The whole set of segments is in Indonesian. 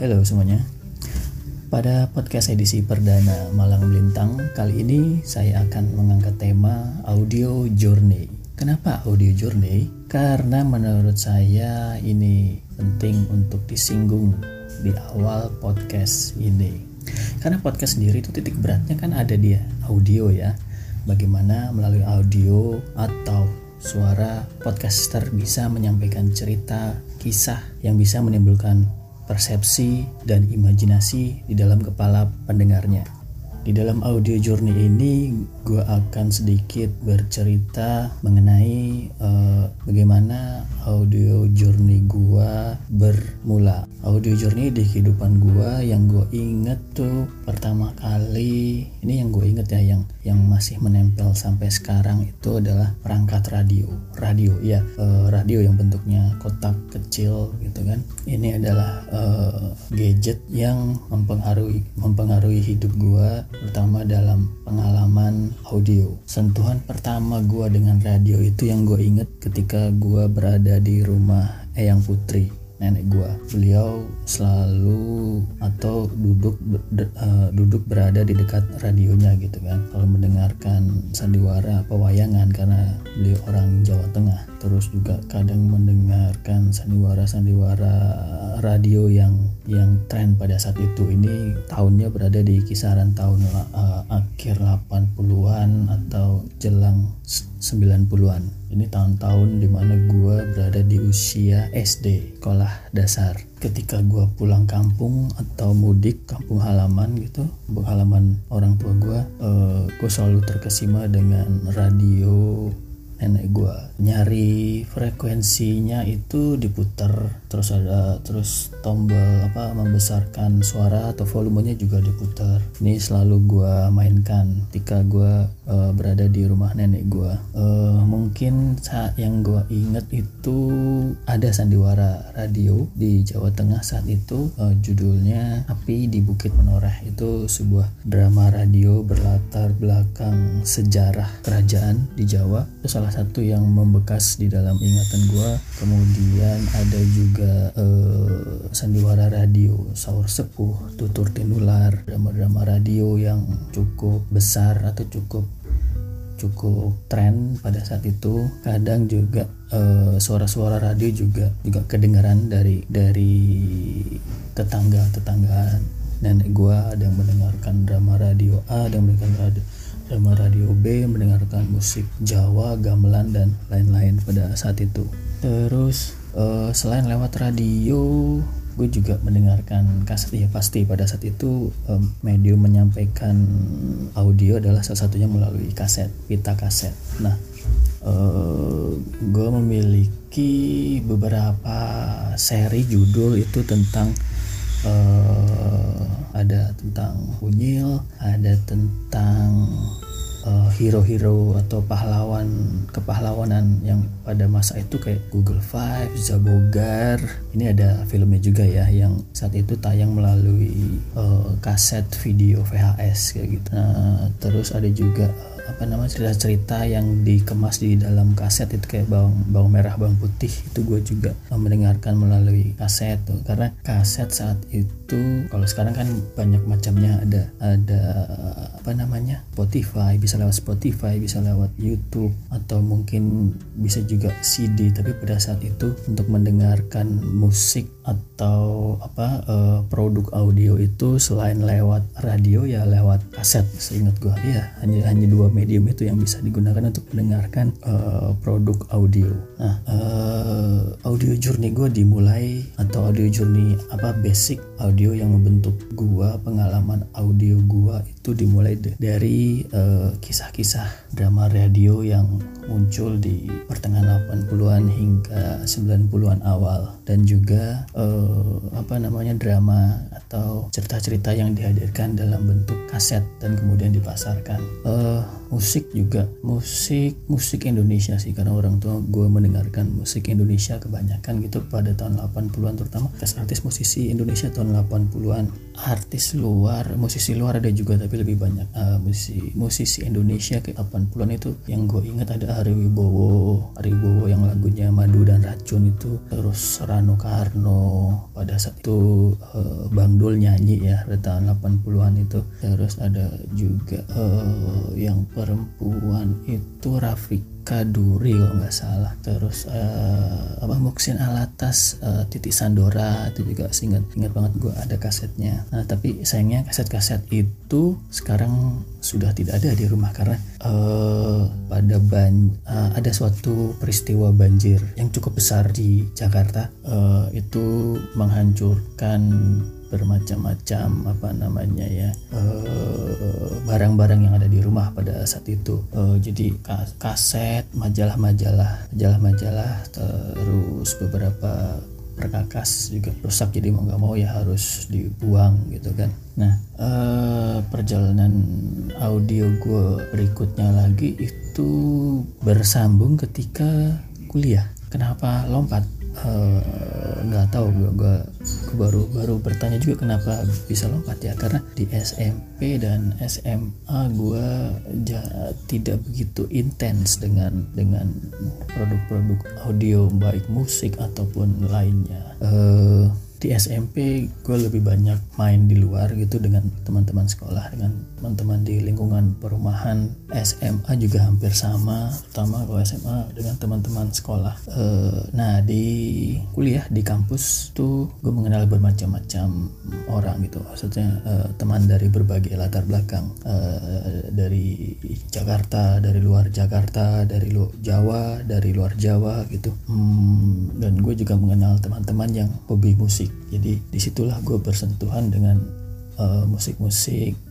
Halo semuanya. Pada podcast edisi perdana Malang Melintang kali ini saya akan mengangkat tema audio journey. Kenapa audio journey? Karena menurut saya ini penting untuk disinggung di awal podcast ini. Karena podcast sendiri itu titik beratnya kan ada dia audio ya. Bagaimana melalui audio atau suara podcaster bisa menyampaikan cerita, kisah yang bisa menimbulkan persepsi, dan imajinasi di dalam kepala pendengarnya. Di dalam audio journey ini, gue akan sedikit bercerita mengenai uh, bagaimana audio journey gue bermula. Audio journey di kehidupan gue yang gue inget tuh pertama kali, ini yang gue inget ya, yang yang masih menempel sampai sekarang itu adalah perangkat radio. Radio, ya, uh, radio yang bentuknya kotak kecil gitu kan. Ini adalah uh, gadget yang mempengaruhi mempengaruhi hidup gue terutama dalam pengalaman audio. Sentuhan pertama gue dengan radio itu yang gue inget ketika gue berada di rumah Eyang Putri nenek gua. Beliau selalu atau duduk uh, duduk berada di dekat radionya gitu kan. Kalau mendengarkan sandiwara pewayangan karena beliau orang Jawa Tengah terus juga kadang mendengarkan sandiwara-sandiwara radio yang yang tren pada saat itu. Ini tahunnya berada di kisaran tahun uh, akhir 80-an atau jelang 90-an ini tahun-tahun di mana gue berada di usia SD sekolah dasar. Ketika gue pulang kampung atau mudik kampung halaman gitu halaman orang tua gue uh, gue selalu terkesima dengan radio nenek gue nyari frekuensinya itu diputar terus ada terus tombol apa membesarkan suara atau volumenya juga diputar. Ini selalu gue mainkan ketika gue uh, berada di rumah nenek gue uh, mungkin saat yang gue inget itu ada sandiwara radio di Jawa Tengah saat itu. Uh, judulnya Api di Bukit Menoreh. Itu sebuah drama radio berlatar belakang sejarah kerajaan di Jawa. Itu salah satu yang membekas di dalam ingatan gue kemudian ada juga uh, sandiwara radio Saur Sepuh Tutur Tinular drama-drama radio yang cukup besar atau cukup cukup tren pada saat itu. Kadang juga suara-suara uh, radio juga juga kedengaran dari dari tetangga tetanggaan nenek gua ada yang mendengarkan drama radio A ada yang mendengarkan radio drama radio B mendengarkan musik Jawa gamelan dan lain-lain pada saat itu. Terus? Uh, selain lewat radio gue juga mendengarkan kaset ya pasti pada saat itu um, medium menyampaikan audio adalah salah satunya melalui kaset pita kaset. Nah uh, gue memiliki beberapa seri judul itu tentang uh, ada tentang unyil ada tentang hero-hero uh, atau pahlawan kepahlawanan yang pada masa itu kayak Google Five, Zabogar. Ini ada filmnya juga ya yang saat itu tayang melalui uh, kaset video VHS kayak gitu. Nah, terus ada juga apa namanya cerita-cerita yang dikemas di dalam kaset itu kayak bawang bawang merah bawang putih itu gue juga mendengarkan melalui kaset tuh karena kaset saat itu kalau sekarang kan banyak macamnya ada ada apa namanya Spotify bisa lewat Spotify bisa lewat YouTube atau mungkin bisa juga CD tapi pada saat itu untuk mendengarkan musik atau apa uh, produk audio itu selain lewat radio ya lewat kaset seingat gue ya hanya hanya dua medium itu yang bisa digunakan untuk mendengarkan uh, produk audio. Nah, uh, journey gue dimulai atau audio journey apa basic audio yang membentuk gue pengalaman audio gue itu dimulai dari kisah-kisah uh, drama radio yang muncul di pertengahan 80-an hingga 90-an awal. Dan juga uh, apa namanya drama atau cerita-cerita yang dihadirkan dalam bentuk kaset dan kemudian dipasarkan. Uh, musik juga. Musik musik Indonesia sih. Karena orang tua gue mendengarkan musik Indonesia kebanyakan gitu pada tahun 80-an terutama artis musisi Indonesia tahun 80-an artis luar musisi luar ada juga tapi lebih banyak uh, musisi musisi Indonesia ke 80-an itu. Yang gue ingat ada Ari Wibowo Ari Wibowo yang lagunya Madu dan racun itu. Terus Rano Karno pada saat itu uh, Bang Dul nyanyi ya tahun 80-an itu. Terus ada juga uh, yang perempuan itu Rafiq Kaduri kalau nggak salah. Terus uh, apa Muksin Alatas uh, Titi Sandora itu juga ingat ingat banget gue ada kasetnya. Nah tapi sayangnya kaset-kaset itu sekarang sudah tidak ada di rumah karena uh, pada ban uh, ada suatu peristiwa banjir yang cukup besar di Jakarta. Uh, itu menghancurkan bermacam-macam apa namanya ya eh, barang-barang uh, yang ada di rumah pada saat itu. Uh, jadi kaset majalah-majalah majalah-majalah terus beberapa perkakas juga rusak jadi mau nggak mau ya harus dibuang gitu kan. Nah uh, perjalanan audio gue berikutnya lagi itu bersambung ketika kuliah. Kenapa lompat? Eh, nggak tahu gue, gue baru baru bertanya juga kenapa bisa lompat ya. Karena di SMP dan SMA gue ja, tidak begitu intens dengan dengan produk-produk audio baik musik ataupun lainnya. Uh, di SMP gue lebih banyak main di luar gitu dengan teman-teman sekolah dengan teman-teman di lingkungan perumahan SMA juga hampir sama terutama kalau SMA dengan teman-teman sekolah. E, nah di kuliah di kampus tuh gue mengenal bermacam-macam orang gitu. Maksudnya e, teman dari berbagai latar belakang. E, dari Jakarta dari luar Jakarta dari lu Jawa dari luar Jawa gitu. Hmm, dan gue juga mengenal teman-teman yang hobi musik. Jadi di situlah gue bersentuhan dengan musik-musik uh,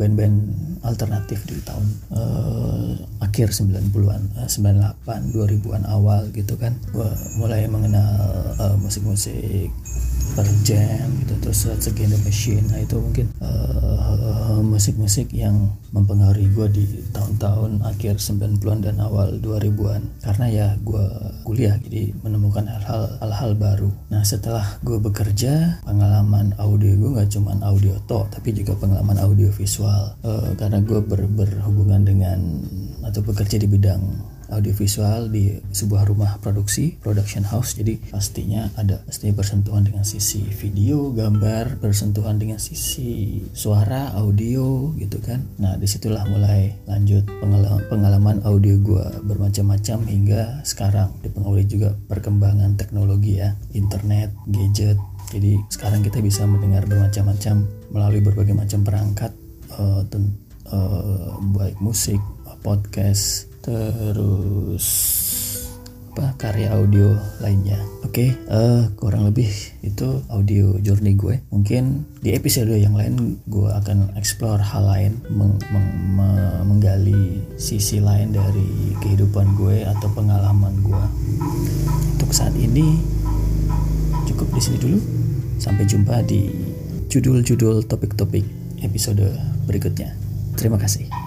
band-band alternatif di tahun uh, akhir 90-an uh, 98 2000-an awal gitu kan. Gue mulai mengenal uh, musik-musik per jam gitu terus Rage Against the Machine. Nah itu mungkin musik-musik yang mempengaruhi gue di tahun-tahun akhir 90-an dan awal 2000-an karena ya gue kuliah jadi menemukan hal-hal hal-hal baru. Nah setelah gue bekerja pengalaman audio gue nggak cuma audio to tapi juga pengalaman audio visual. Uh, karena gue ber, berhubungan dengan atau bekerja di bidang audiovisual di sebuah rumah produksi production house. Jadi pastinya ada pastinya bersentuhan dengan sisi video gambar bersentuhan dengan sisi suara audio gitu kan. Nah di situlah mulai lanjut pengalaman, pengalaman audio gue bermacam-macam hingga sekarang. Dipengaruhi juga perkembangan teknologi ya internet gadget. Jadi sekarang kita bisa mendengar bermacam-macam melalui berbagai macam perangkat uh, uh, baik musik podcast terus apa karya audio lainnya. Oke okay, uh, eh, kurang lebih itu audio journey gue. Mungkin di episode yang lain gue akan explore hal lain meng meng menggali sisi lain dari kehidupan gue atau pengalaman gue. Untuk saat ini cukup di sini dulu. Sampai jumpa di judul-judul topik-topik episode berikutnya. Terima kasih